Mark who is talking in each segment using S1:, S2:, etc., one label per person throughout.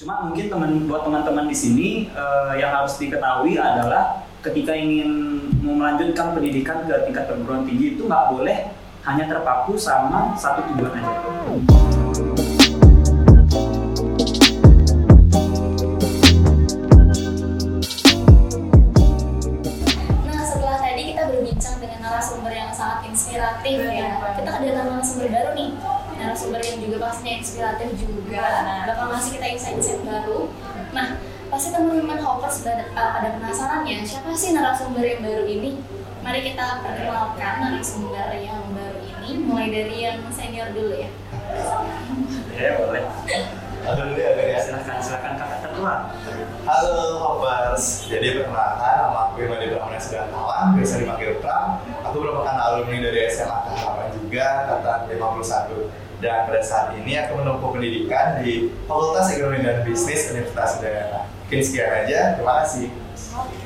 S1: Cuma mungkin teman buat teman-teman di sini uh, yang harus diketahui adalah ketika ingin melanjutkan pendidikan ke tingkat perguruan tinggi itu nggak boleh hanya terpaku sama satu tujuan aja.
S2: Nah setelah tadi kita berbincang dengan narasumber yang sangat inspiratif ya, kita kedatangan narasumber baru nih, narasumber yang juga pastinya inspiratif juga, nah, bakal ngasih kita insight-insight baru. Nah pasti teman-teman hoppers pada, uh, pada penasaran ya, siapa sih narasumber yang baru ini? Mari kita perkenalkan narasumber yang baru ini, mulai dari yang senior dulu ya.
S1: Ya boleh.
S3: Halo dulu ya, ya.
S1: Silakan silakan kakak tertua.
S3: Halo Hoppers, jadi perkenalkan nama aku Imadi Brahmana Sudantawan, biasa dipanggil Pram. Aku merupakan alumni dari SMA Kahraman juga, angkatan 51. Dan pada saat ini aku menempuh pendidikan di Fakultas Ekonomi dan Bisnis Universitas Udayana. Mungkin sekian aja, terima kasih.
S4: Oke,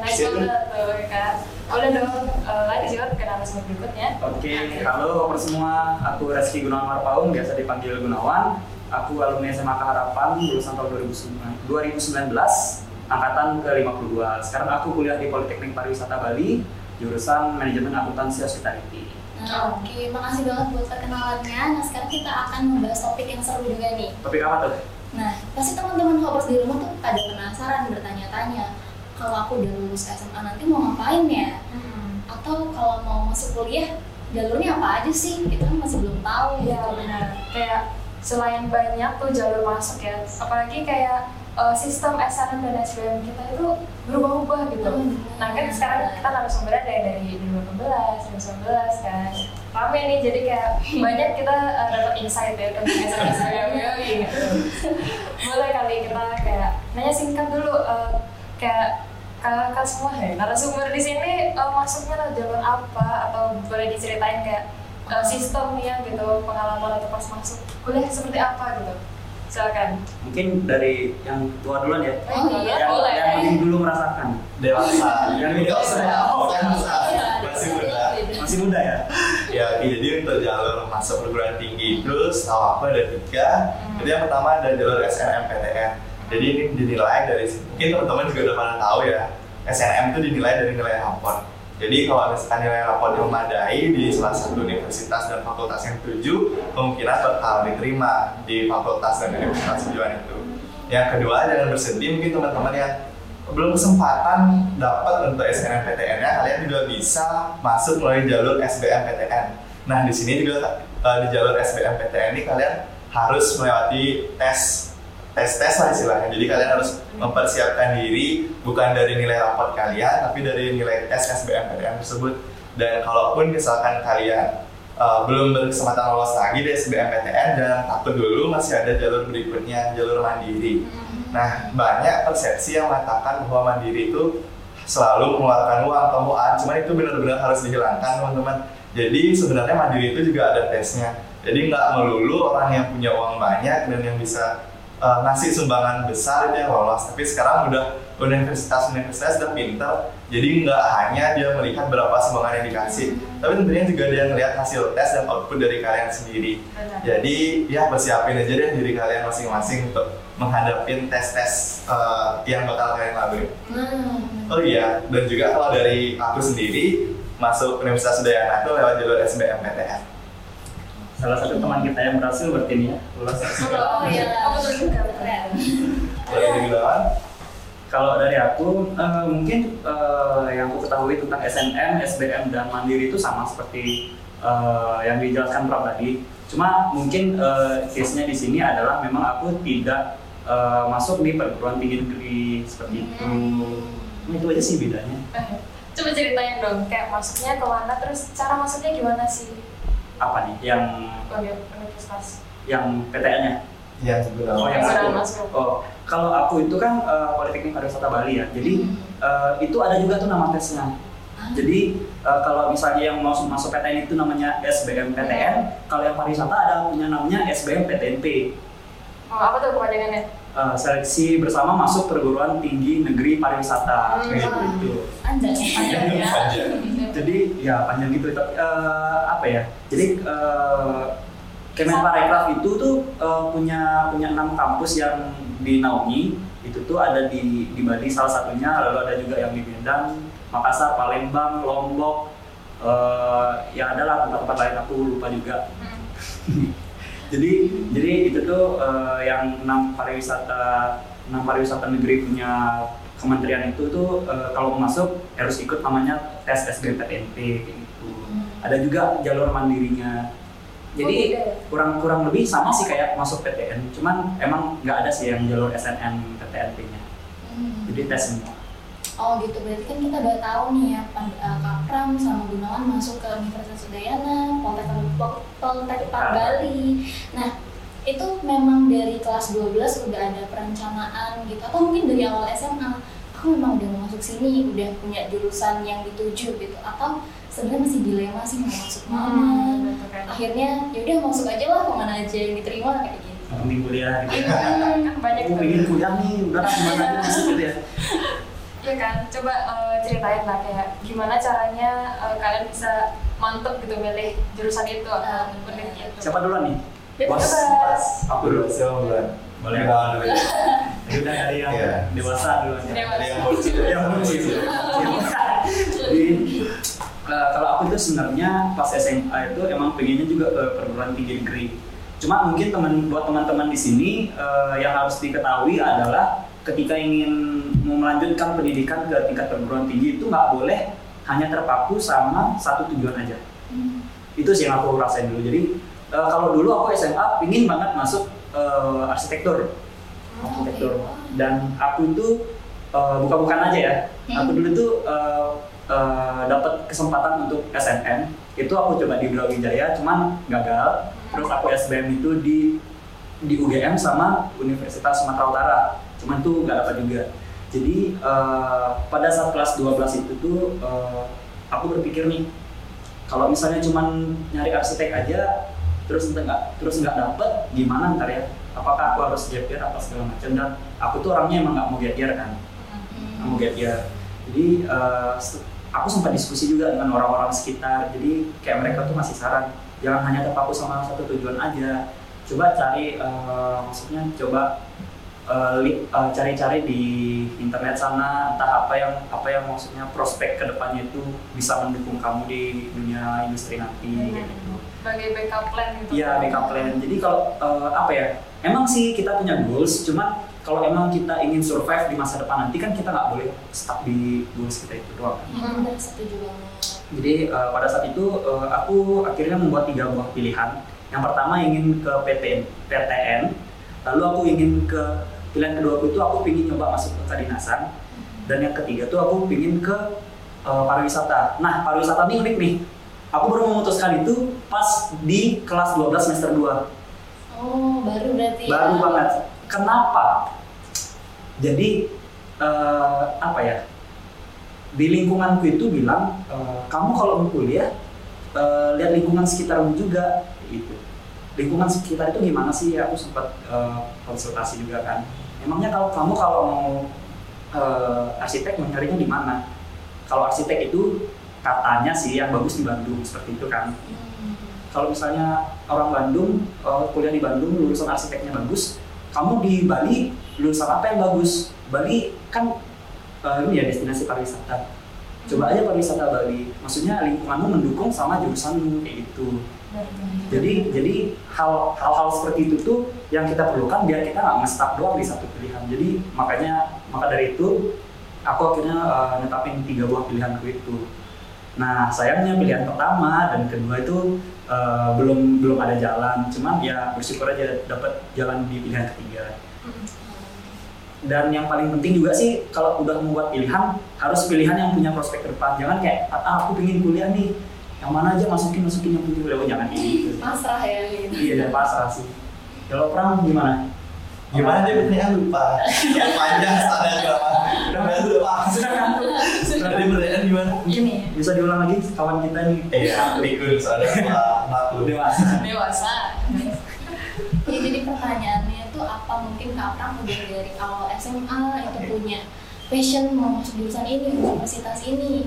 S4: nice banget tuh kak. Udah dong, uh, lanjut silakan ke narasumber berikutnya.
S1: Oke, halo Hoppers semua. Aku Reski Gunawan Marpaung, biasa dipanggil Gunawan. Aku alumni SMA Harapan lulusan tahun 2019, 2019 angkatan ke-52. Sekarang aku kuliah di Politeknik Pariwisata Bali, jurusan Manajemen Akuntansi Hospitality.
S2: Nah, oke, makasih banget buat perkenalannya. Nah, sekarang kita akan membahas topik yang seru juga nih.
S1: Topik apa tuh?
S2: Nah, pasti teman-teman hoppers di rumah tuh pada penasaran bertanya-tanya, kalau aku udah lulus SMA nanti mau ngapain ya? Atau kalau mau masuk kuliah, jalurnya apa aja sih? Kita kan masih belum tahu
S4: Iya
S2: gitu.
S4: benar. Kayak selain banyak tuh jalur masuk ya, apalagi kayak uh, sistem SNM dan SBM kita itu berubah-ubah gitu.
S2: Hmm.
S4: Nah kan sekarang kita narasumbernya ada yang dari 2018, 2019 kan. Rame nih, jadi kayak banyak kita uh, dapat insight ya tentang SNM SBM gitu. Boleh kali kita kayak nanya singkat dulu uh, kayak kakak semua ya narasumber di sini uh, masuknya lewat jalur apa atau boleh diceritain kayak uh, sistemnya gitu pengalaman atau pas masuk kuliah seperti apa gitu silakan
S1: Mungkin dari yang tua duluan ya.
S2: Oh, iya,
S1: yang,
S4: boleh.
S1: yang lebih dulu merasakan.
S3: Dewasa.
S1: Yang
S3: Enggak
S1: dewasa. Oh,
S3: dewasa. Masih muda.
S1: Masih muda ya?
S3: Ya, oke, jadi untuk jalur masuk perguruan tinggi itu setahu aku ada tiga.
S4: Hmm.
S3: Jadi yang pertama ada jalur SNMPTN. Jadi ini dinilai dari mungkin teman-teman juga udah pernah tahu ya. SNM itu dinilai dari nilai rapor. Jadi kalau misalkan nilai rapor memadai di salah satu universitas dan fakultas yang tuju, kemungkinan bakal diterima di fakultas dan universitas tujuan itu. Yang kedua, jangan bersedih mungkin teman-teman yang belum kesempatan dapat untuk SNMPTN-nya, kalian juga bisa masuk melalui jalur SBMPTN. Nah, di sini juga eh, di jalur SBMPTN ini kalian harus melewati tes tes tes lah istilahnya. Jadi kalian harus mempersiapkan diri bukan dari nilai raport kalian, tapi dari nilai tes SBMPTN tersebut. Dan kalaupun misalkan kalian uh, belum berkesempatan lolos lagi di SBMPTN dan takut dulu masih ada jalur berikutnya, jalur mandiri. Nah, banyak persepsi yang mengatakan bahwa mandiri itu selalu mengeluarkan uang temuan, cuman itu benar-benar harus dihilangkan teman-teman. Jadi sebenarnya mandiri itu juga ada tesnya. Jadi nggak melulu orang yang punya uang banyak dan yang bisa uh, ngasih sumbangan besar itu yang lolos. Tapi sekarang udah universitas-universitas udah pinter, jadi nggak hanya dia melihat berapa sumbangan yang dikasih, tapi tentunya juga dia ngelihat hasil tes dan output dari kalian sendiri.
S4: benar
S3: Jadi ya persiapin aja deh diri kalian masing-masing untuk menghadapin tes-tes uh, yang bakal kalian lalui.
S2: Nah,
S3: Oh iya, dan juga kalau dari aku sendiri masuk Universitas Udayana itu lewat jalur SBMPTN.
S1: Salah satu teman kita yang berhasil berarti ini ya, lulus.
S2: Oh iya,
S4: Kamu tuh
S2: keren.
S3: Boleh dibilang?
S1: Kalau dari aku, eh, mungkin eh, yang aku ketahui tentang SNM, SBM, dan Mandiri itu sama seperti eh, yang dijelaskan Prof tadi. Cuma mungkin eh, case-nya di sini adalah memang aku tidak eh, masuk di perguruan tinggi negeri seperti itu. Nah, itu aja sih bedanya.
S4: coba ceritain dong kayak masuknya ke mana terus cara masuknya gimana sih
S1: Apa nih? Yang
S4: universitas
S1: yang PTN-nya?
S3: Iya, juga.
S1: Oh, yang
S4: Yang sedang
S1: aku.
S4: masuk.
S1: Oh, kalau aku itu kan eh, Politeknik Pariwisata Bali ya. Jadi eh, itu ada juga tuh nama tesnya. Jadi eh, kalau misalnya yang masuk masuk PTN itu namanya SBMPTN, kalau yang pariwisata ada punya namanya SBMPTNP.
S4: oh, apa tuh kepanjangannya
S1: Eh, seleksi bersama masuk perguruan tinggi negeri pariwisata
S4: Hmm.
S1: kayak gitu.
S2: Panjang ya.
S1: Panjang ya.
S3: Panjang.
S1: Jadi ya panjang gitu. Tapi eh, apa ya? Jadi eh, Kemenparekraf itu tuh uh, punya punya enam kampus yang dinaungi itu tuh ada di di Bali salah satunya lalu ada juga yang di Medan, Makassar, Palembang, Lombok, uh, ya adalah tempat-tempat lain aku lupa juga.
S4: Hmm.
S1: jadi jadi itu tuh uh, yang enam pariwisata enam pariwisata negeri punya kementerian itu tuh uh, kalau masuk harus ikut namanya tes SBMPTN kayak gitu. Ada juga jalur mandirinya. Jadi
S4: Oh, beda ya?
S1: kurang kurang lebih sama sih kayak masuk PTN, cuman emang nggak ada sih yang jalur SNM PTNP-nya.
S2: Hmm.
S1: Jadi tes semua.
S2: Oh gitu, berarti kan kita udah tahu nih ya Kapram sama Gunawan masuk ke Universitas Udayana, Poltek Poltek Park Bali. Nah, itu memang dari kelas 12 udah ada perencanaan gitu atau mungkin dari awal SMA aku memang udah mau masuk sini, udah punya jurusan yang dituju gitu atau sebenarnya masih dilema sih mau masuk mana.
S4: Hmm.
S2: Akhirnya yaudah masuk aja lah ke mana aja yang diterima kayak gitu.
S1: Penting kuliah gitu.
S4: Kan banyak
S1: Aku
S4: tuh.
S1: pengen kuliah nih, udah ke mana aja masuk gitu ya.
S4: Iya kan, coba eh, ceritain lah kayak gimana caranya eh, kalian bisa mantep gitu milih jurusan itu atau bener gitu.
S1: Siapa duluan nih?
S4: Bebas.
S1: Bos. Aku dulu.
S3: Siapa duluan?
S1: Boleh. Ya udah dari yang
S3: Iya.
S1: dewasa duluan. ya.
S4: Dewasa.
S3: Ada yang bullshit.
S1: yang bullshit. Jadi eh, kalau aku tuh sebenarnya pas SMA itu emang pengennya juga ke perguruan tinggi negeri. Cuma mungkin teman buat teman-teman di sini eh, yang harus diketahui adalah ketika ingin mau melanjutkan pendidikan ke tingkat perguruan tinggi itu nggak boleh hanya terpaku sama satu tujuan aja.
S2: Hmm.
S1: Itu sih yang aku rasain dulu. Jadi eh, kalau dulu aku SMA pingin banget masuk eh, arsitektur. Arsitektur. dan aku itu uh, bukan-bukan aja ya. Aku dulu tuh uh, uh, dapat kesempatan untuk SNM itu aku coba di Brawijaya cuman gagal. Terus aku SBM itu di di UGM sama Universitas Sumatera Utara. Cuman tuh nggak dapat juga. Jadi uh, pada saat kelas 12 itu tuh uh, aku berpikir nih kalau misalnya cuman nyari arsitek aja terus nggak terus nggak dapet gimana ntar ya? Apakah aku harus gap year apa segala macam? Dan aku tuh orangnya emang nggak mau gap year kan nggak mau gap year jadi se- aku sempat diskusi juga dengan orang-orang sekitar. Jadi kayak mereka tuh masih saran jangan hanya terpaku sama satu tujuan aja coba cari eh, maksudnya coba eh, eh, cari-cari di internet sana entah apa yang apa yang maksudnya prospek ke depannya itu bisa mendukung kamu di dunia industri nanti kayak gitu
S4: Sebagai backup plan gitu.
S1: Iya, backup plan. Jadi kalau eh, apa ya? Emang sih kita punya goals, cuma kalau emang kita ingin survive di masa depan nanti kan kita nggak boleh stuck di goals kita itu doang. kan.
S2: Hmm, benar setuju banget.
S1: Jadi eh, pada saat itu eh, aku akhirnya membuat tiga buah pilihan. Yang pertama ingin ke PTN, PTN. Lalu aku ingin ke pilihan kedua aku itu aku ingin nyoba masuk ke kedinasan. Dan yang ketiga tuh aku ingin ke eh, pariwisata. Nah pariwisata ini unik nih. Aku baru memutuskan itu pas di kelas 12 semester 2
S2: Oh, baru berarti
S1: baru
S2: ya.
S1: banget. Kenapa? Jadi eh, apa ya? Di lingkunganku itu bilang eh, kamu kalau mau kuliah eh, lihat lingkungan sekitarmu juga. Lingkungan sekitar itu gimana sih? Aku sempat eh, konsultasi juga kan. Emangnya kalau kamu kalau mau eh, arsitek mau nyarinya di mana? Kalau arsitek itu katanya sih yang bagus di Bandung seperti itu kan
S2: Hmm.
S1: kalau misalnya orang Bandung eh, kuliah di Bandung lulusan arsiteknya bagus kamu di Bali lulusan apa yang bagus Bali kan eh, ini ya destinasi pariwisata coba aja pariwisata Bali maksudnya lingkunganmu mendukung sama jurusanmu kayak gitu jadi jadi hal hal-hal seperti itu tuh yang kita perlukan biar kita nggak ngestak doang di satu pilihan. Jadi makanya maka dari itu aku akhirnya eh, netapin tiga buah pilihanku itu. Nah sayangnya pilihan pertama dan kedua itu eh, belum belum ada jalan. Cuman ya bersyukur aja dapat jalan di pilihan ketiga. Dan yang paling penting juga sih kalau udah membuat pilihan harus pilihan yang punya prospek depan. Jangan kayak ah aku pengen kuliah nih yang mana aja masukin masukin yang penting Oh, jangan kayak gitu
S2: Pasrah ya gitu.
S1: iya dan pasrah sih kalau perang gimana
S3: Gimana dia pertanyaan lupa? Yang panjang standar berapa? Udah lupa.
S1: sudah ngantuk
S3: Tadi pertanyaan gimana?
S4: Gini,
S1: bisa diulang lagi kawan kita nih
S3: Iya, pikun soalnya maklum.
S1: dewasa
S4: dewasa.
S2: Ya, jadi pertanyaannya tuh apa mungkin Kak Pram udah dari awal SMA itu punya passion mau masuk jurusan ini, universitas ini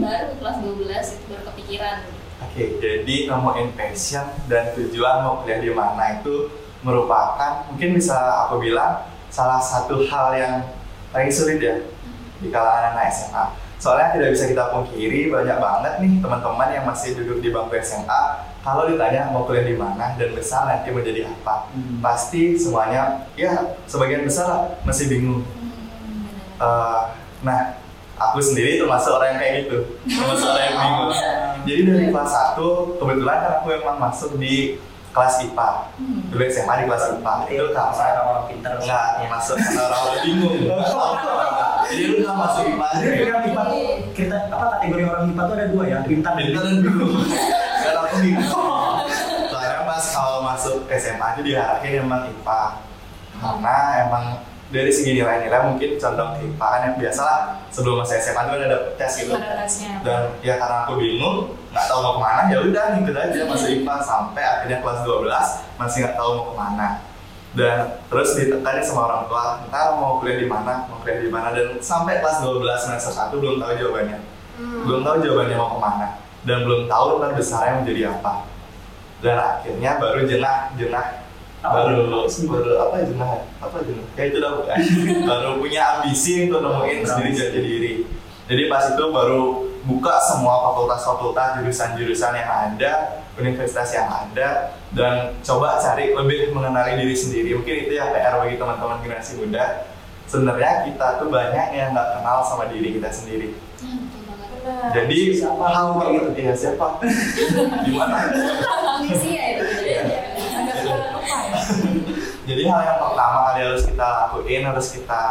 S2: baru kelas 12 itu baru kepikiran
S3: Oke, jadi nemuin passion dan tujuan mau kuliah di mana itu merupakan mungkin bisa aku bilang salah satu hal yang paling sulit ya di kalangan anak SMA. Soalnya tidak bisa kita pungkiri banyak banget nih teman-teman yang masih duduk di bangku SMA kalau ditanya mau kuliah di mana dan besar nanti menjadi apa,
S1: Hmm.
S3: pasti semuanya ya sebagian besar lah masih bingung. Eh, nah, aku sendiri termasuk orang yang kayak gitu, termasuk orang yang bingung. Jadi dari kelas 1, kebetulan kan aku emang masuk di kelas IPA. Dulu SMA di kelas IPA. Itu karena
S1: orang-orang pintar.
S3: enggak masuk karena orang bingung. Jadi lu kan masuk IPA aja.
S1: Jadi kan IPA tuh kita apa kategori orang IPA tuh ada dua ya, pintar dan
S3: Pintar dan bingung. Karena aku bingung. Soalnya pas kalau masuk SMA itu diarahin emang IPA. Karena emang dari segi nilai-nilai mungkin contoh IPA kan yang biasalah sebelum masuk SMA itu ada tes gitu.
S4: Ada tesnya.
S3: dan ya karena aku bingung nggak tahu mau ke mana ya udah ngikut aja. Masuk IPA sampai akhirnya kelas 12 masih nggak tahu mau ke mana. Dan terus ditekan sama orang tua ntar mau kuliah di mana? Mau kuliah di mana? Dan sampai kelas 12 semester 1 belum tahu jawabannya. Belum tahu jawabannya mau ke mana. Dan belum tahu ntar besarnya menjadi apa. Dan akhirnya baru jenah jenah baru baru. apa ya jenah apa jenah ya itu dah bukan baru punya ambisi untuk nemuin sendiri jati diri. Jadi pas itu baru buka semua fakultas-fakultas jurusan-jurusan yang ada universitas yang ada dan coba cari lebih mengenali diri sendiri. Mungkin itu yang PR bagi teman-teman generasi muda. Sebenarnya kita tuh banyak yang nggak kenal sama diri kita sendiri.
S4: Benar.
S3: jadi
S1: Siapa?
S3: hal kayak gitu ya siapa? Gimana?
S2: Misi ya itu.
S4: Agak lupa ya.
S3: Jadi hal yang pertama kali harus kita lakuin, harus kita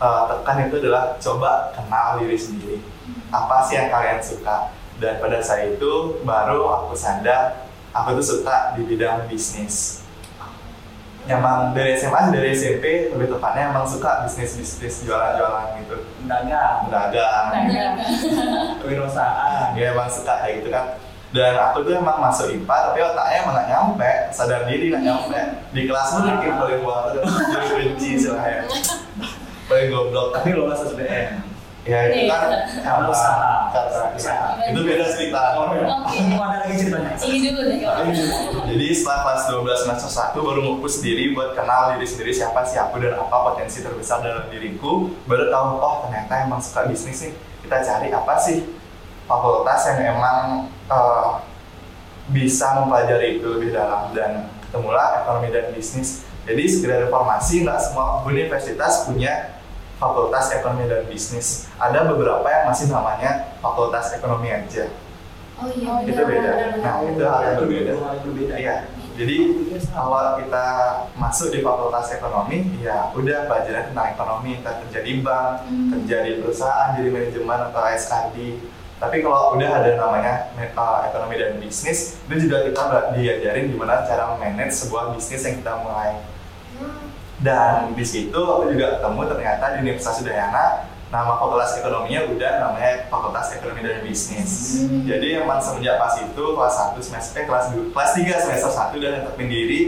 S3: uh, tekan itu adalah coba kenal diri sendiri. Apa sih yang kalian suka? Dan pada saat itu baru aku sadar aku tuh suka di bidang bisnis. Emang dari SMA, dari SMP lebih tepatnya emang suka bisnis-bisnis jualan-jualan gitu.
S1: dagang,
S3: Dagang,
S4: Nah,
S1: kewirausahaan.
S3: dia emang suka kayak gitu kan dan aku tuh emang masuk IPA tapi otaknya emang gak nyampe. Sadar diri gak nyampe. Di kelas pun bikin paling buat jadi benci istilahnya paling goblok.
S1: Tapi lolos SBM.
S3: ya itu kan
S1: Karena
S3: apa
S1: usaha.
S3: karena usaha. Itu beda cerita.
S1: Oh,
S2: Oke.
S1: ada lagi ceritanya.
S2: Ini dulu deh
S3: jadi setelah kelas 12 semester 1 baru ngumpus diri buat kenal diri sendiri siapa sih aku dan apa potensi terbesar dalam diriku. Baru tahu oh ternyata emang suka bisnis nih kita cari apa sih? Fakultas yang emang eh, bisa mempelajari itu lebih dalam dan ketemulah ekonomi dan bisnis jadi sekedar informasi nggak semua universitas punya fakultas ekonomi dan bisnis ada beberapa yang masih namanya fakultas ekonomi aja
S2: Oh iya.
S4: Oh,
S3: itu
S4: iya,
S3: beda
S4: benar-benar.
S3: nah itu hal yang berbeda
S1: berbeda.
S3: Iya, jadi kalau kita masuk di fakultas ekonomi, ya udah pelajaran tentang ekonomi, entah kerja di bank,
S2: Hmm.
S3: kerja di perusahaan, jadi manajemen atau SRD. Tapi kalau udah ada namanya eh, ekonomi dan bisnis, itu juga kita diajarin gimana cara manage sebuah bisnis yang kita mulai. Dan di situ aku juga ketemu ternyata di Universitas Udayana nama fakultas ekonominya udah namanya Fakultas Ekonomi dan Bisnis.
S2: Hmm.
S3: Jadi emang semenjak pas itu kelas 1 semester eh, kelas 2, kelas 3 semester 1 udah netepin diri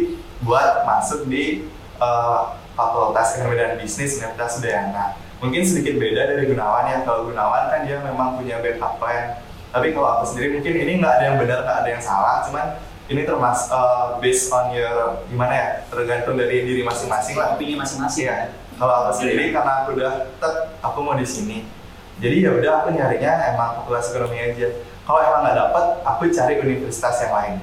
S3: buat masuk di eh, Fakultas Ekonomi dan Bisnis Universitas Udayana. Mungkin sedikit beda dari Gunawan ya. Kalau Gunawan kan dia memang punya backup plan. Tapi kalau aku sendiri mungkin ini nggak ada yang benar, nggak ada yang salah. Cuman ini termasuk eh, based on your gimana ya, tergantung dari diri masing-masing lah.
S1: Opini masing-masing.
S3: Iya. Kalau aku sendiri karena aku udah tek, aku mau di sini. Jadi ya udah aku nyarinya emang fakultas ekonomi aja. Kalau emang nggak dapet, aku cari universitas yang lain.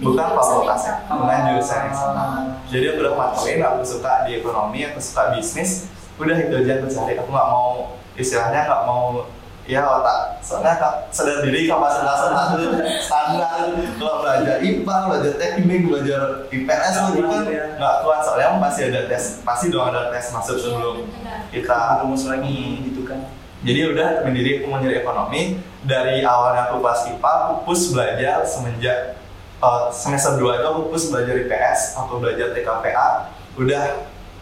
S3: Bukan fakultas, dengan jurusan yang sama. Jadi aku udah mantauin, aku suka di ekonomi, aku suka bisnis. Udah itu aja aku cari. Aku nggak mau istilahnya nggak mau ya otak soalnya kak sadar diri kapasitas otak itu standar kalau belajar IPA belajar teknik belajar IPS kan
S1: ya.
S3: nggak kuat soalnya pasti ada tes pasti dong ada tes masuk sebelum kita
S1: rumus lagi gitu kan.
S3: jadi udah mendiri aku mau nyari ekonomi dari awalnya aku kelas IPA aku push belajar semenjak uh, semester 2 itu aku push belajar IPS aku belajar TKPA udah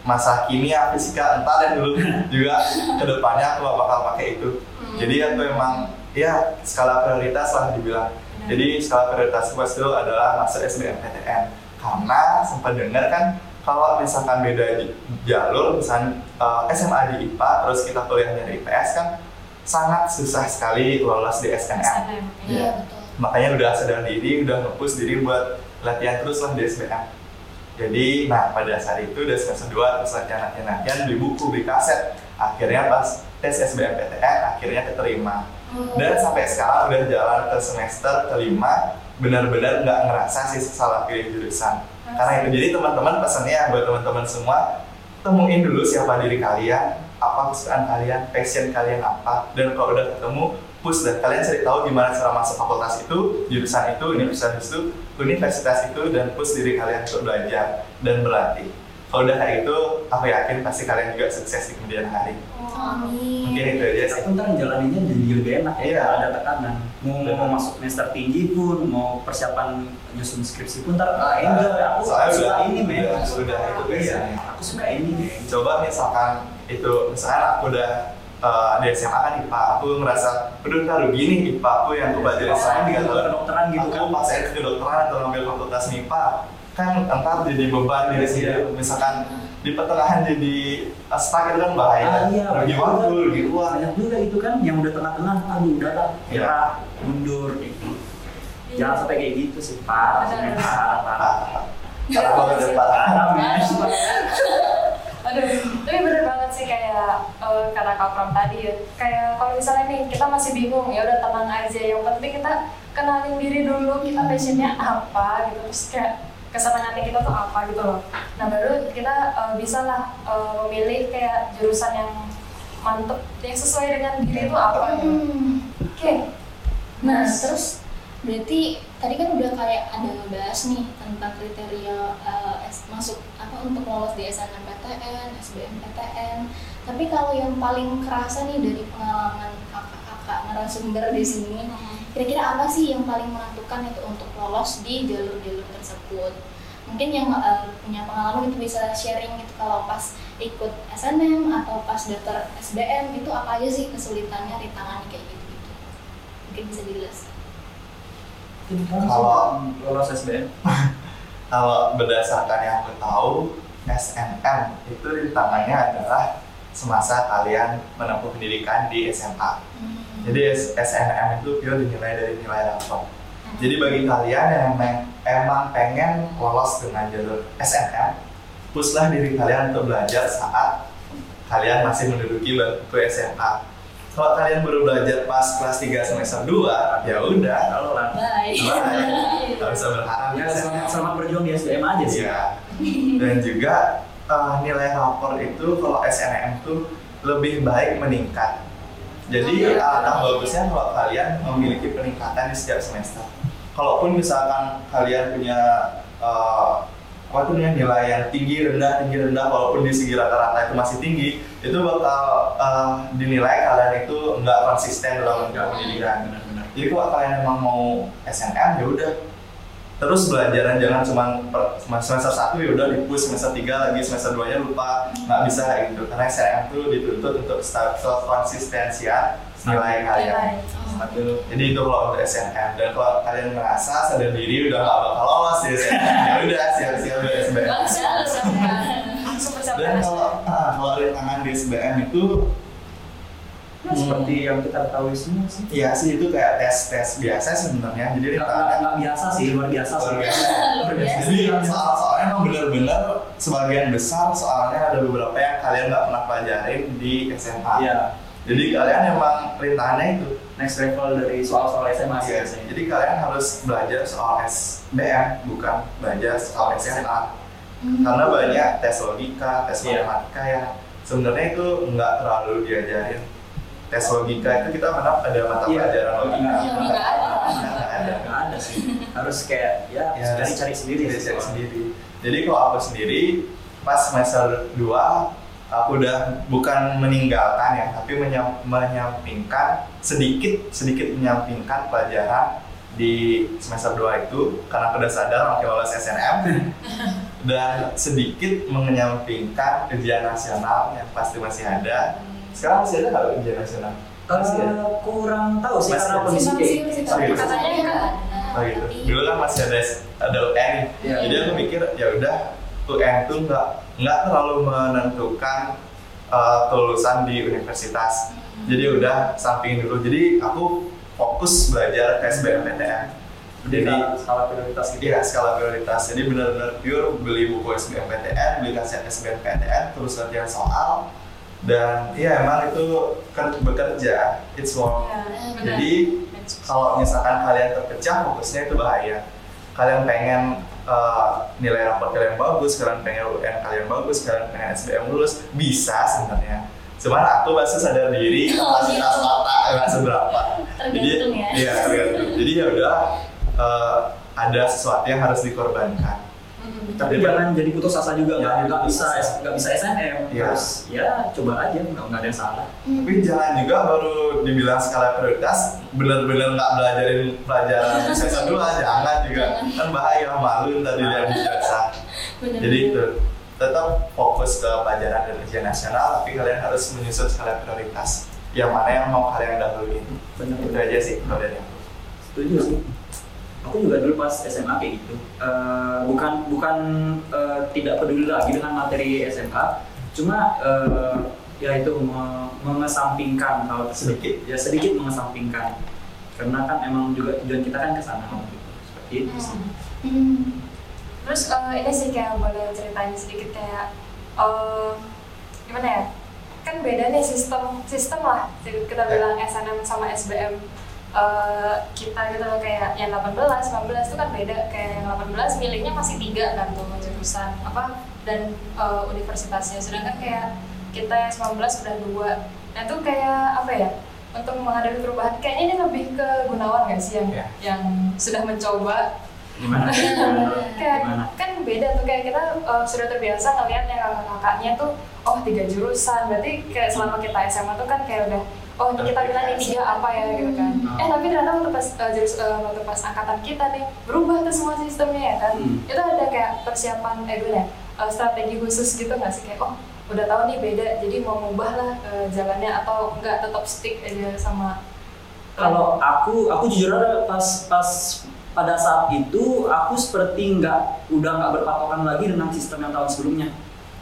S3: masa kimia fisika entar yang dulu. Juga ke depannya aku gak bakal pakai itu. Jadi aku emang ya skala prioritas lah dibilang. Jadi skala prioritas gue itu adalah masuk SBMPTN karena sempat dengar kan kalau misalkan beda di- jalur misalnya uh, SMA di IPA terus kita kuliah dari IPS kan sangat susah sekali lolos di SNM
S2: Iya betul.
S3: makanya udah sadar diri udah ngepush diri buat latihan terus lah di SBM jadi nah pada saat itu udah semester 2 terus latihan beli buku beli kaset. Akhirnya pas tes SBMPTN akhirnya keterima. Dan sampai sekarang udah jalan ke semester kelima benar-benar nggak ngerasa sih salah pilih jurusan. Karena itu jadi teman-teman pesannya buat teman-teman semua temuin dulu siapa diri kalian apa kesukaan kalian passion kalian apa dan kalau udah ketemu push dan kalian cari tahu gimana cara masuk fakultas itu jurusan itu universitas itu universitas itu dan push diri kalian untuk belajar dan berlatih kalau udah kayak itu aku yakin pasti kalian juga sukses di kemudian hari
S2: Amin.
S3: mungkin itu aja sih
S1: Aku ntar jalaninnya jadi lebih enak ya,
S3: Iya.
S1: nggak ada tekanan. Mau, mau masuk semester tinggi pun, mau persiapan nyusun skripsi pun ntar ah enjoy. Aku
S3: Soalnya
S1: suka
S3: udah-
S1: ini men.
S3: udah-
S1: Aku suka-
S3: udah itu
S1: iya.
S3: biasanya.
S1: Aku suka ini men.
S3: coba misalkan itu misalkan aku udah eh, di SMA kan IPA aku ngerasa aduh ntar rugi nih IPA aku yang aku belajar SMA tiga tahun
S1: kedokteran gitu kan.
S3: aku pas saya ke kedokteran atau ngambil fakultas MIPA kan entar jadi beban di sini
S1: Iya.
S3: misalkan di pertengahan jadi eh, stuck itu kan bahaya
S1: Ah, iya,
S3: rugi waktu rugi uang
S1: Banyak juga itu kan yang udah tengah-tengah, aduh udah lah,
S3: Iya.
S1: ya mundur gitu.
S4: Iya.
S1: Jangan sampai kayak gitu sih, parah sih, men.
S4: Benar.
S1: parah, parah.
S3: Ah, karena kalau udah parah
S1: Parah, men.
S4: Aduh, tapi bener banget sih kayak eh, kata Kak Pram tadi ya. Kayak kalau misalnya nih kita masih bingung ya udah tenang aja. Yang penting kita kenalin diri dulu kita passionnya apa gitu. Terus kayak kesenangannya kita tuh apa gitu loh. Nah baru kita eh, bisa lah eh, memilih kayak jurusan yang mantep yang sesuai dengan diri itu apa gitu. Oke.
S2: Nah, terus berarti tadi kan udah kayak ada ngebahas nih tentang kriteria S- masuk apa untuk lolos di SNMPTN, SBMPTN. Tapi kalau yang paling kerasa nih dari pengalaman kakak-kakak narasumber di sini, kira-kira apa sih yang paling menentukan itu untuk lolos di jalur-jalur tersebut? Mungkin yang eh, punya pengalaman itu bisa sharing gitu kalau pas ikut SNM atau pas daftar SBM itu apa aja sih kesulitannya, rintangannya kayak gitu-gitu. Mungkin bisa dijelaskan.
S3: Kalau-
S1: lolos SBM,
S3: kalau berdasarkan yang aku tahu SNM itu rintangannya adalah semasa kalian menempuh pendidikan di SMA
S2: Hmm.
S3: Jadi SNM itu pure dinilai dari nilai rapor. Jadi bagi kalian yang emang, pengen lolos dengan jalur SNM, pushlah diri kalian untuk belajar saat kalian masih menduduki bangku SMA. Kalau kalian baru belajar pas kelas 3 semester 2, ya udah,
S1: kalau lah.
S2: Bye.
S3: bye. Nggak usah berharap
S1: Ya, selamat, selamat berjuang di SBM aja sih.
S3: Iya. Dan juga eh, nilai rapor itu kalau SNM itu lebih baik meningkat. Jadi
S2: Oh, iya.
S3: alangkah bagusnya kalau kalian memiliki peningkatan di setiap semester. Kalaupun misalkan kalian punya eh, apa tuh nilai yang tinggi rendah tinggi rendah walaupun di segi rata-rata itu masih tinggi itu bakal eh, dinilai kalian itu nggak konsisten dalam
S1: Enggak,
S3: pendidikan.
S1: benar-benar.
S3: Jadi kalau kalian emang mau SNM ya udah terus belajaran jangan cuma semester satu ya udah di push semester tiga lagi semester 2 nya lupa nggak bisa gitu. Karena SNM tuh dituntut untuk self konsistensian nilai kalian.
S1: Satu.
S3: jadi itu kalau untuk SNM dan kalau kalian merasa sadar diri udah nggak bakal lolos di SNM ya udah siap-siap di SBM dan kalau ah, kalau rintangan di SBM itu
S1: Nah, seperti yang kita ketahui semua sih.
S3: ya sih itu kayak tes tes biasa sebenarnya jadi
S1: Nggak- nggak biasa sih, luar biasa sih.
S3: Luar biasa.
S1: Luar biasa.
S3: Jadi soal-soalnya emang benar-benar sebagian besar soalnya ada beberapa yang kalian nggak pernah pelajarin di SMA.
S1: Iya,
S3: Jadi kalian emang rintangannya itu.
S1: next level dari soal-soal SMA sih
S3: Iya.
S1: biasanya.
S3: Jadi kalian harus belajar soal SBM bukan belajar soal SMA. Karena banyak tes logika, tes
S1: Iya.
S3: matematika yang sebenarnya itu nggak terlalu diajarin. Tes logika itu kita mana ada mata
S1: Iya.
S3: pelajaran logika.
S1: Iya,
S2: nggak ada.
S3: Nggak ada.
S1: Sih. Harus kayak ya,
S3: Ya,
S1: cari-cari sendiri
S3: Cari cari sendiri. Jadi kalau aku sendiri pas semester 2 aku udah bukan meninggalkan ya, tapi menyam- menyampingkan sedikit sedikit menyampingkan pelajaran di semester 2 itu karena aku udah sadar makin lolos SNM dan sedikit menyampingkan ujian nasional yang pasti masih ada. Sekarang masih ada nggak ujian nasional? Masih ada.
S1: Eh, kurang tahu sih
S3: Masih
S1: karena
S3: ada.
S1: kondisi kayak
S3: gitu.
S2: katanya nggak ada.
S3: Oh gitu.
S2: Tapi-
S3: Dulu kan masih ada ada UN.
S1: Iya.
S3: Jadi aku mikir ya udah UN tuh nggak nggak terlalu menentukan uh, kelulusan di universitas.
S2: Hmm.
S3: Jadi udah sampingin dulu. Jadi aku fokus belajar ke SBMPTN.
S1: Jadi
S3: Jadi
S1: skala prioritas gitu.
S3: Iya, skala prioritas. Jadi benar-benar pure beli buku SBMPTN, beli kaset SBMPTN, terus latihan soal, dan iya emang itu kan bekerja, it's work.
S4: Iya, benar.
S3: Jadi kalau misalkan kalian terpecah, fokusnya itu bahaya. Kalian pengen uh, nilai rapor kalian bagus, kalian pengen UN kalian bagus, kalian pengen SBM lulus, bisa sebenarnya. Cuman aku masih sadar diri
S2: Oh, gitu.
S3: otak nggak seberapa. Jadi
S2: ya.
S3: iya tergantung. Jadi ya udah uh, ada sesuatu yang harus dikorbankan.
S1: Tapi
S3: Jadi-
S1: jangan jadi putus asa juga,
S3: Ya,
S1: nggak nggak bisa nggak bisa SNM.
S3: Iya.
S1: Terus ya coba aja, nggak nggak ada yang salah.
S2: Hmm.
S3: Tapi jangan juga baru dibilang skala prioritas bener-bener nggak belajarin pelajaran sisa dulu jangan juga kan bahaya malu tadi jasa.
S2: Bener.
S3: Jadi itu tetap fokus ke pelajaran dan ujian nasional, tapi kalian harus menyusun skala prioritas. Yang mana yang mau kalian dahuluin. Itu aja sih kalau dari aku.
S1: Setuju sih. Aku juga dulu pas SMA kayak gitu. Eh, bukan bukan eh, tidak peduli lagi dengan materi SMA, cuma eh, ya itu me- mengesampingkan hal.
S3: Sedikit.
S1: Ya sedikit mengesampingkan. Karena kan emang juga tujuan kita kan ke sana waktu itu. Seperti itu sih.
S2: Hmm.
S4: Terus eh, ini sih kayak boleh ceritain sedikit kayak eh, gimana ya? Kan beda nih sistem sistem lah kita bilang SNM sama SBM eh, kita gitu loh kayak yang 18, 19 itu kan beda kayak yang 18 milihnya masih tiga kan tuh jurusan apa dan eh, universitasnya sedangkan kayak kita yang 19 sudah dua nah itu kayak apa ya untuk menghadapi perubahan kayaknya ini lebih ke Gunawan gak sih yang
S3: Ya.
S4: yang sudah mencoba
S1: Gimana?
S4: kayak
S1: Gimana?
S4: kan beda tuh kayak kita uh, sudah terbiasa ngeliat yang kakak-kakaknya tuh oh tiga jurusan berarti kayak selama kita SMA tuh kan kayak udah oh ini kita bilang ini tiga apa ya gitu kan
S1: Hmm.
S4: eh tapi ternyata waktu pas uh, jurus uh, waktu pas angkatan kita nih berubah tuh semua sistemnya ya kan
S1: Hmm.
S4: itu ada kayak persiapan eh gue ya uh, strategi khusus gitu nggak sih kayak oh udah tahu nih beda jadi mau ngubah lah uh, jalannya atau enggak tetap stick aja sama
S1: Kalau aku, aku jujur aja pas pas pada saat itu aku seperti nggak udah nggak berpatokan lagi dengan sistem yang tahun sebelumnya.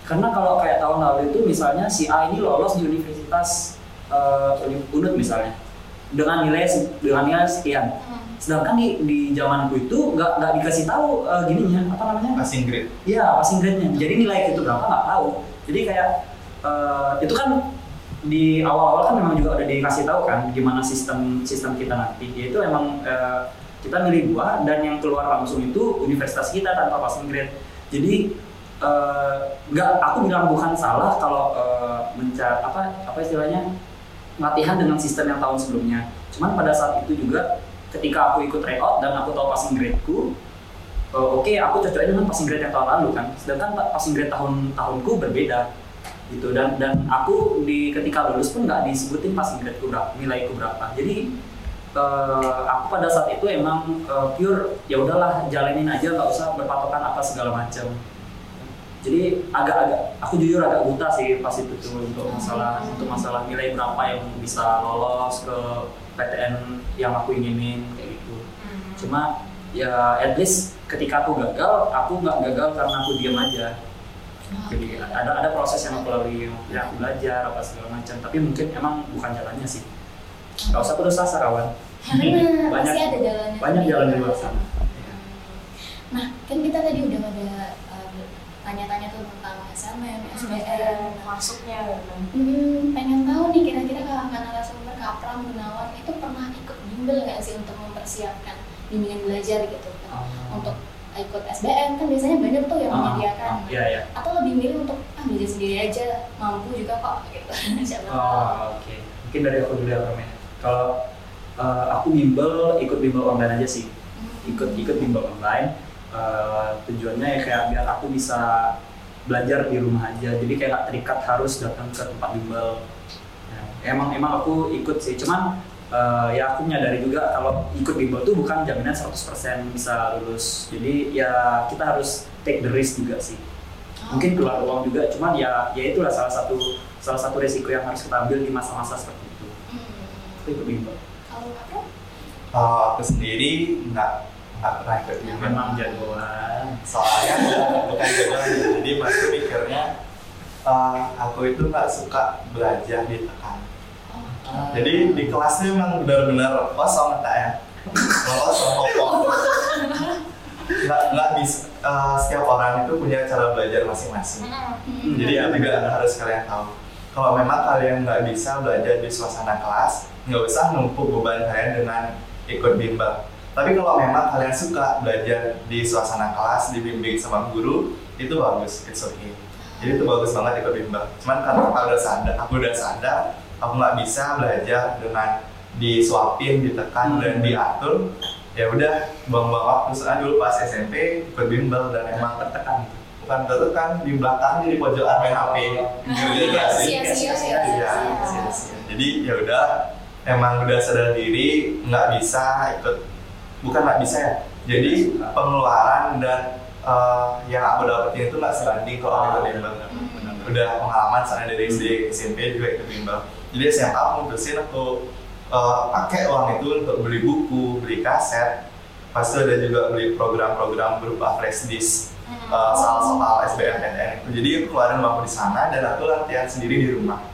S1: Karena kalau kayak tahun lalu itu misalnya si A ini lolos di universitas eh, Uni- Unut misalnya dengan nilai dengan nilai sekian.
S4: Hmm.
S1: Sedangkan di di zamanku itu nggak nggak dikasih tahu eh, gininya apa namanya?
S3: Passing grade.
S1: Iya, passing grade-nya. Jadi nilai itu berapa nggak tahu. Jadi kayak eh, itu kan di awal-awal kan memang juga udah dikasih tahu kan gimana sistem sistem kita nanti. Yaitu emang eh, kita milih dua dan yang keluar langsung itu universitas kita tanpa passing grade. Jadi eh, nggak aku bilang bukan salah kalau eh, menca apa apa istilahnya latihan dengan sistem yang tahun sebelumnya. Cuman pada saat itu juga ketika aku ikut tryout dan aku tahu passing gradeku, eh, oke aku cocoknya dengan passing grade yang tahun lalu kan. Sedangkan passing grade tahun tahunku berbeda gitu dan dan aku di ketika lulus pun nggak disebutin passing gradeku berapa nilaiku berapa. Jadi eh, aku pada saat itu emang eh, pure ya udahlah jalanin aja nggak usah berpatokan apa segala macam. Jadi agak-agak aku jujur agak buta sih pas itu tuh untuk masalah untuk masalah nilai berapa yang bisa lolos ke PTN yang aku inginin kayak gitu. Cuma ya at least ketika aku gagal, aku nggak gagal karena aku diam aja. Jadi ada ada proses yang aku lalui, ya aku belajar apa segala macam. Tapi mungkin emang bukan jalannya sih. Gak usah putus asa kawan. Banyak-
S2: ada jalannya.
S1: banyak jalan di luar sana.
S2: Nah, kan kita tadi udah pada uh, tanya-tanya tuh tentang SMM, SBM.
S4: masuknya.
S2: Hmm, pengen tahu nih kira-kira kakak narasumber Kak Pram Gunawan itu pernah ikut bimbel nggak sih untuk mempersiapkan bimbingan belajar gitu kan? Untuk ikut SBM kan biasanya banyak tuh yang
S1: Ah,
S2: menyediakan.
S1: ah, Iya ya.
S2: Atau lebih milih untuk ah belajar sendiri aja, mampu juga kok gitu. Siapa tahu.
S1: Oh, oke. Mungkin dari aku dulu ya, Pram, ya. Kalau eh, aku bimbel, ikut bimbel online aja sih.
S2: Hmm.
S1: Ikut ikut bimbel online. Eh, tujuannya ya kayak biar aku bisa belajar di rumah aja. Jadi kayak gak terikat harus datang ke tempat bimbel. Nah, emang emang aku ikut sih. Cuman eh, ya aku menyadari juga kalau ikut bimbel tuh bukan jaminan 100% bisa lulus. Jadi ya kita harus take the risk juga sih mungkin keluar uang juga cuman ya ya itulah salah satu salah satu resiko yang harus kita ambil di masa-masa seperti itu
S2: Hmm.
S1: itu ikut bimbel
S2: Kalau?
S3: Kalau aku sendiri nggak bimbel.
S1: memang jagoan.
S3: Soalnya bukan jagoan. Jadi mas mikirnya eh, aku itu nggak suka belajar ditekan Jadi di kelas tuh emang benar-benar kosong ya. Kosong kosong nggak nggak bisa eh, setiap orang itu punya cara belajar masing-masing.
S2: Hmm.
S3: jadi itu juga harus kalian tahu. Kalau memang kalian nggak bisa belajar di suasana kelas nggak usah numpuk beban kalian dengan ikut bimbel tapi kalau memang kalian suka belajar di suasana kelas dibimbing sama guru itu bagus it's okay. Jadi itu bagus banget ikut bimbel cuman karena aku udah sadar aku udah sadar aku nggak bisa belajar dengan disuapin ditekan
S1: Hmm.
S3: dan diatur ya udah buang-buang waktu. Soalnya dulu pas SMP ikut bimbel dan emang
S1: tertekan.
S3: Bukan tertekan di belakang di pojokan main HP
S2: sia-sia.
S3: jadi ya udah emang udah sadar diri nggak bisa ikut bukan nggak bisa ya. Jadi pengeluaran dan eh, yang aku dapetin itu nggak sebanding kalau aku ikut bimbel udah pengalaman soalnya dari SD SMP juga ikut bimbel jadi SMA aku mutusin aku eh, pakai uang itu untuk beli buku beli kaset. Pas itu ada juga beli program-program berupa flash disk uh, soal-soal SBMPTN itu. Jadi aku keluarin uangku di sana dan aku latihan sendiri di rumah.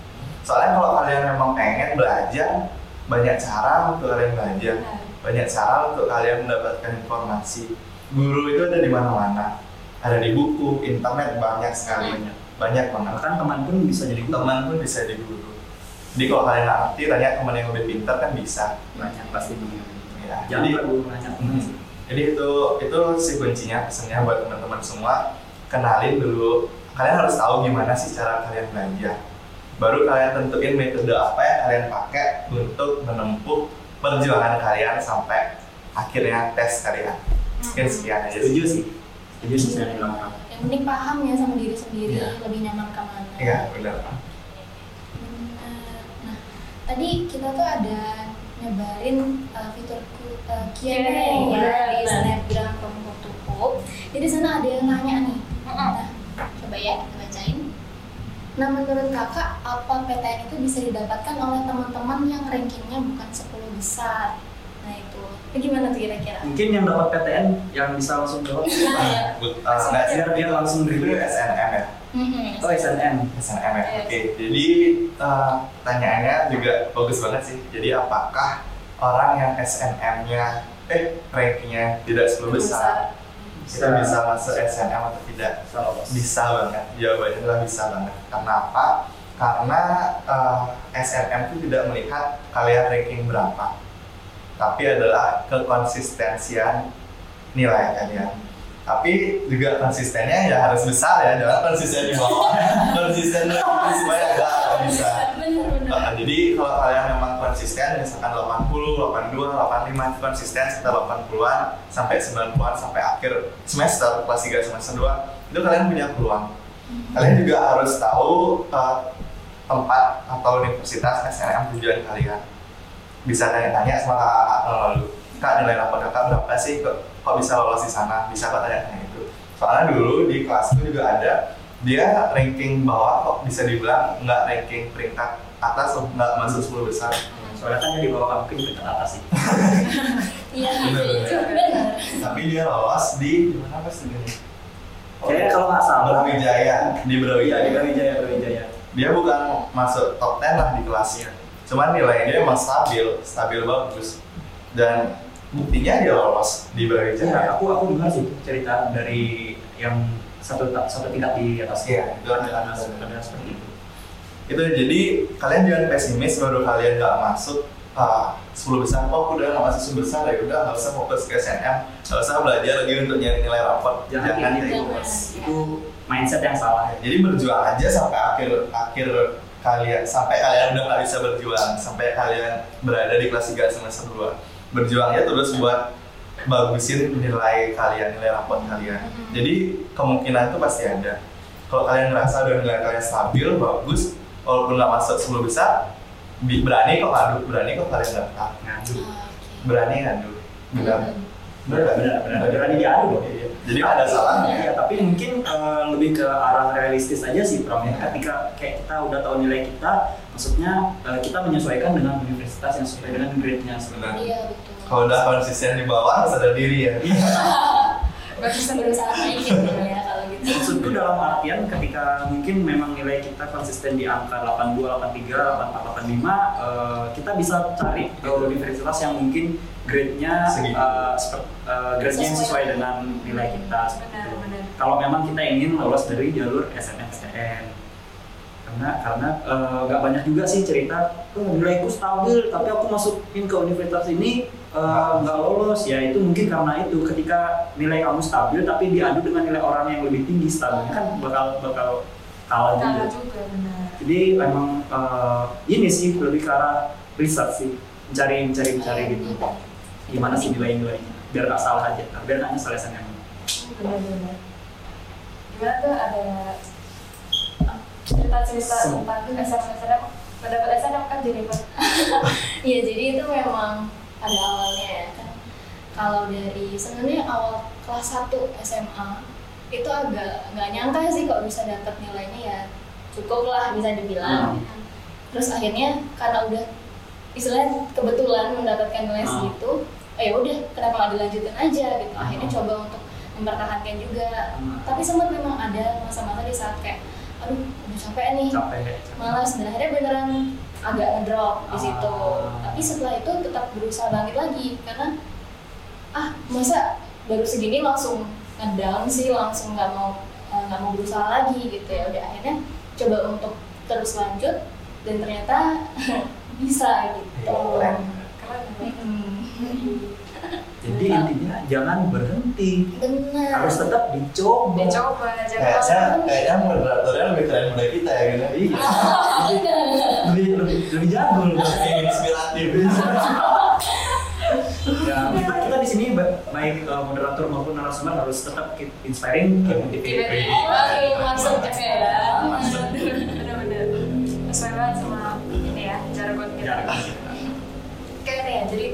S3: Soalnya kalau kalian memang pengen belajar banyak cara untuk kalian belajar banyak cara untuk kalian mendapatkan informasi. Guru itu ada di mana-mana. Ada di buku internet banyak sekali. Banyak banget.
S1: Bahkan teman pun bisa jadi guru.
S3: Teman pun bisa jadi guru. Jadi kalau kalian nggak ngerti tanya teman yang lebih pintar kan bisa.
S1: Banyak pasti
S3: ya,
S1: jangan
S3: jadi
S1: teman sih
S3: jadi itu itu si kuncinya pesannya buat teman-teman semua. Kenalin dulu. Kalian harus tahu gimana sih cara kalian belajar. Baru kalian tentuin metode apa yang kalian pakai untuk menempuh perjuangan kalian sampai akhirnya tes kalian mungkin sekian aja
S1: setuju sih setuju sih saya bilang
S2: yang penting paham ya sama diri sendiri
S3: Iya.
S2: lebih nyaman ke mana
S3: iya benar
S2: Benar. Nah, tadi kita tuh ada nyebarin uh, fitur ku- uh, Q&A
S4: Q&A,
S2: ya
S4: benar,
S2: di snapgram Kelompok Tukup. Jadi sana ada yang nanya nih. Nah, coba ya kita. Nah, menurut kakak, apa PTN itu bisa didapatkan oleh teman-teman yang rankingnya bukan 10 besar? Nah, itu. Itu gimana tuh kira-kira?
S1: mungkin yang dapat PTN yang bisa langsung jawab
S2: Nah, ya.
S3: But, uh, nggak sih
S1: biar biar langsung dulu
S3: SNM ya
S2: Mhm.
S1: oh SNM
S3: SNM ya. Oke, jadi uh, pertanyaannya juga bagus banget sih. Jadi apakah orang yang SNM-nya eh rankingnya tidak 10 besar kita bisa masuk SNM atau tidak?
S1: bisa
S3: banget. Jawabannya adalah bisa banget. Karena apa? Karena uh, SNM itu tidak melihat kalian ranking berapa, tapi adalah kekonsistensian nilai kalian. Tapi juga konsistennya ya harus besar ya, jangan konsisten di bawah, konsisten supaya nggak bisa. Nah, jadi kalau kalian memang konsisten, misalkan 80, 82, 85 itu konsisten sekitar 80-an sampai 90-an sampai akhir semester kelas 3 semester 2 itu kalian punya peluang. Kalian juga harus tahu uh, tempat atau universitas SNM tujuan kalian. Bisa tanya-tanya sama kakak lalu. Kak nilai rapor kakak berapa sih? Kok, kok bisa lolos di sana? Bisa kok tanya-tanya itu. Soalnya dulu di kelasku juga ada dia ranking bawah kok bisa dibilang nggak ranking peringkat atas nggak masuk 10 besar.
S1: Soalnya kan dia di bawah kamu di peringkat atas sih.
S2: Iya, itu benar.
S3: tapi dia lolos di mana pas ini
S1: kayaknya kalau nggak salah.
S3: Brawijaya. Di
S1: iya di
S3: Brawijaya
S1: Brawijaya. Brawijaya
S3: dia bukan masuk top 10 lah di kelasnya. Cuman nilainya dia emang stabil stabil bagus. Dan buktinya dia lolos di
S1: Iya,
S3: Brawijaya
S1: aku aku dengar sih cerita dari yang satu satu tingkat di atas.
S3: Iya, itu ada
S1: seperti itu.
S3: Itu jadi kalian jangan pesimis baru kalian nggak masuk ah, 10 besar oh aku udah nggak masuk 10 besar ya udah nggak usah fokus ke SNM nggak usah belajar lagi untuk nyari nilai rapor
S1: jangan
S3: jangan
S1: gitu.
S3: itu
S2: Jangan.
S1: itu mindset yang salah. Ya
S3: jadi berjuang aja sampai akhir akhir kalian sampai kalian udah nggak bisa berjuang sampai kalian berada di kelas 3 semester 2 berjuangnya terus buat bagusin nilai kalian nilai rapor kalian. Jadi kemungkinan itu pasti ada. Kalau kalian ngerasa udah nilai kalian stabil bagus walaupun nggak masuk 10 besar berani kok ngadu berani kok kalian daftar
S1: ngadu
S3: berani ngadu benar. Benar nggak?
S1: benar benar. Berani diadu
S3: Iya. Jadi nggak ada salahnya
S1: Ya, tapi mungkin eh, lebih ke arah realistis aja sih Pram ya. Ketika kayak kita udah tahu nilai kita, maksudnya eh, kita menyesuaikan dengan universitas yang sesuai dengan grade-nya
S3: Benar.
S1: sebenarnya.
S2: Iya, betul.
S3: kalau udah konsisten di bawah sadar diri ya
S2: Berarti bisa berusaha naikin gitu ya.
S1: Maksudku dalam artian ketika mungkin memang nilai kita konsisten di angka 82, 83, 84, 85, eh, kita bisa cari ke universitas yang mungkin grade-nya seper- eh, grade-nya yang sesuai dengan nilai kita.
S4: Benar, benar.
S1: Kalau memang kita ingin lolos dari jalur SNMPTN, karena karena eh, nggak banyak juga sih cerita. Oh, nilaiku stabil tapi aku masukin ke universitas ini eh, nggak lolos. Ya itu mungkin karena itu. Ketika nilai kamu stabil tapi diadu dengan nilai orang yang lebih tinggi stabilnya kan bakal bakal kalah
S4: Kalah
S1: juga.
S4: juga benar.
S1: jadi emang eh, ini sih lebih ke arah research sih. Mencari mencari mencari gitu. gimana sih nilai-nilainya? Biar nggak salah aja. Biar nggak nyesel SNM
S4: Benar-benar. Gimana tuh? Ada cerita-cerita tentang SNM SNM pendapat SNM kan jadi apa?
S2: Iya jadi itu memang ada awalnya ya kan. Kalau dari sebenarnya awal kelas 1 SMA itu agak nggak nyangka sih kok bisa dapat nilainya ya cukup lah bisa dibilang.
S1: Hmm.
S2: Terus akhirnya karena udah istilahnya kebetulan mendapatkan nilai
S1: Hmm.
S2: segitu, eh ya udah kenapa nggak dilanjutin aja gitu. Akhirnya
S1: Hmm.
S2: coba untuk mempertahankan juga.
S1: Hmm.
S2: Tapi sempat memang ada masa-masa di saat kayak aduh udah capek nih
S1: capek
S2: malas dan akhirnya beneran agak ngedrop di situ
S1: Ah.
S2: tapi setelah itu tetap berusaha bangkit lagi karena ah masa baru segini langsung ngedown sih langsung nggak mau eh, nggak mau berusaha lagi gitu ya udah akhirnya coba untuk terus lanjut dan ternyata bisa gitu
S3: Keren.
S4: Keren.
S2: Mm-mm.
S1: Jadi intinya jangan berhenti,
S2: benar
S1: harus tetap dicoba.
S4: Dicoba jangan
S3: kayaknya moderatornya lebih keren dari kita ya gitu.
S1: Iya. lebih lebih lebih jago loh.
S3: Lebih inspiratif.
S1: Ya, kita, kita di sini ba- baik uh, moderator maupun narasumber harus tetap keep inspiring, keep motivating.
S2: Oke, masuk ya.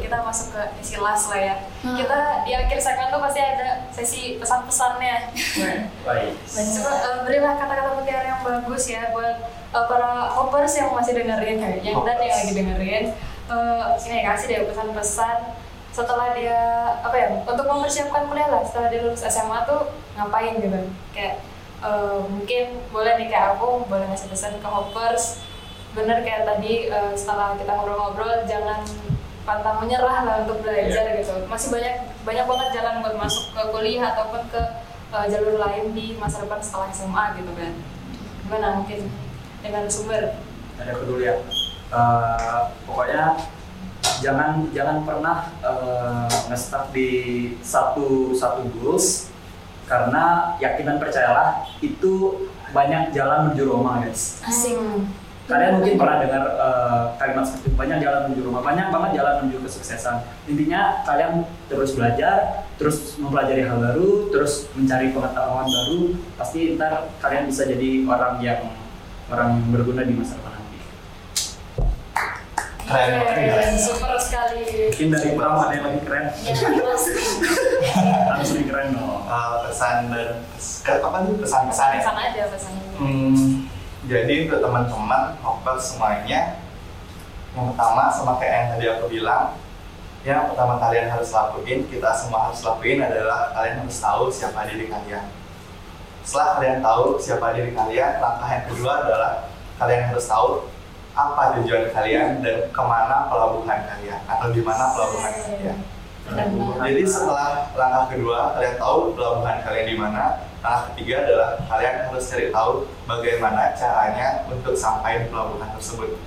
S4: Kita masuk ke sesi last lah ya.
S2: Hmm.
S4: Kita di akhir segmen tuh pasti ada sesi pesan-pesannya.
S1: Baik.
S4: Coba eh, berilah kata-kata mutiara yang bagus ya buat eh, para hoppers yang masih dengerin ya, yang dan yang lagi dengerin. Eh, ini kasih deh pesan-pesan setelah dia apa ya untuk mempersiapkan kuliah lah setelah dia lulus SMA tuh ngapain gitu kayak eh, mungkin boleh nih kayak aku boleh ngasih pesan ke hoppers bener kayak tadi eh, setelah kita ngobrol-ngobrol jangan pantang menyerah lah untuk belajar gitu. Masih banyak banyak banget jalan buat masuk ke kuliah ataupun ke eh, jalur lain di masa depan setelah SMA gitu kan gimana mungkin dengan sumber?
S1: Ada peduli ya. Eh, pokoknya jangan jangan pernah uh, nge-stuck di satu satu goals karena yakin dan percayalah itu banyak jalan menuju Roma guys.
S2: asik
S1: Kalian mungkin pernah dengar eh, kalimat seperti itu, banyak jalan menuju Roma, banyak banget jalan menuju kesuksesan. Intinya kalian terus belajar, terus mempelajari hal baru, terus mencari pengetahuan baru, pasti ntar kalian bisa jadi orang yang orang yang berguna di masa depan nanti.
S3: Keren banget ya.
S4: Keren, super sekali
S1: Mungkin dari Pram ada yang lebih keren,
S2: ya mas
S1: harus lebih keren dong.
S3: Uh, pesan dan apa nih pesan-pesan ya?
S4: pesan aja pesannya
S3: Hmm, jadi untuk teman-teman hopper semuanya, yang pertama sama kayak yang tadi aku bilang, yang pertama kalian harus lakuin, kita semua harus lakuin adalah kalian harus tahu siapa diri kalian. Setelah kalian tahu siapa diri kalian, langkah yang kedua adalah kalian harus tahu apa tujuan kalian dan ke mana pelabuhan kalian atau di mana pelabuhan kalian. Jadi setelah langkah kedua kalian tahu pelabuhan kalian di mana, langkah ketiga adalah kalian harus cari tahu bagaimana caranya untuk sampai di pelabuhan tersebut.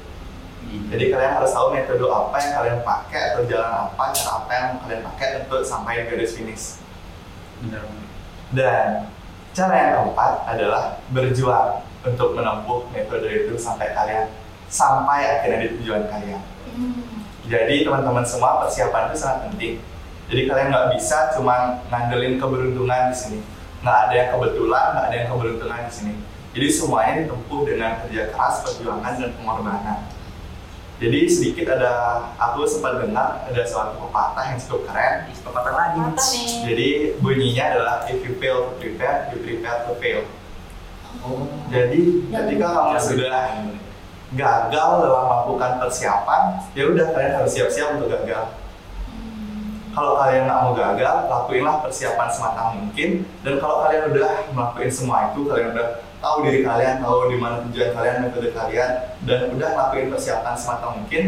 S3: Jadi kalian harus tahu metode apa yang kalian pakai atau jalan apa, cara apa yang kalian pakai untuk sampai di garis finish.
S1: Benar.
S3: Dan cara yang keempat adalah berjuang untuk menempuh metode itu sampai kalian sampai akhirnya di tujuan kalian.
S2: Hmm.
S3: Jadi teman-teman semua persiapan itu sangat penting. Jadi kalian nggak bisa cuma ngandelin keberuntungan di sini. Nggak ada yang kebetulan, nggak ada yang keberuntungan di sini. Jadi semuanya ditempuh dengan kerja keras, perjuangan dan pengorbanan. Jadi sedikit ada aku sempat dengar ada suatu pepatah yang cukup keren.
S1: Pepatah lagi.
S3: Jadi bunyinya adalah if you fail to prepare, you prepare to fail.
S1: Oh.
S3: Jadi ketika kamu sudah gagal dalam melakukan persiapan, ya udah kalian harus siap-siap untuk gagal. Kalau kalian nggak mau gagal, lakuinlah persiapan sematang mungkin. Dan kalau kalian udah melakukan semua itu, kalian udah tahu diri kalian, tahu di mana tujuan kalian, metode kalian, dan udah ngelakuin persiapan sematang mungkin,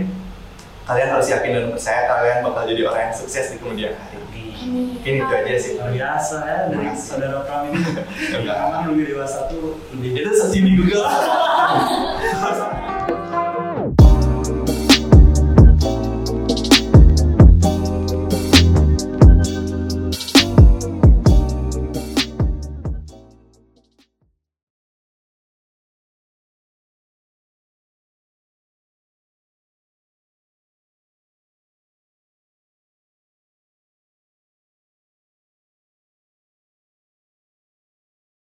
S3: kalian harus yakin dan percaya kalian bakal jadi orang yang sukses di kemudian hari. Mungkin itu aja sih.
S1: Luar biasa ya dari saudara ini.
S3: Enggak.
S1: Memang lebih dewasa tuh lebih
S3: Itu seperti di Google.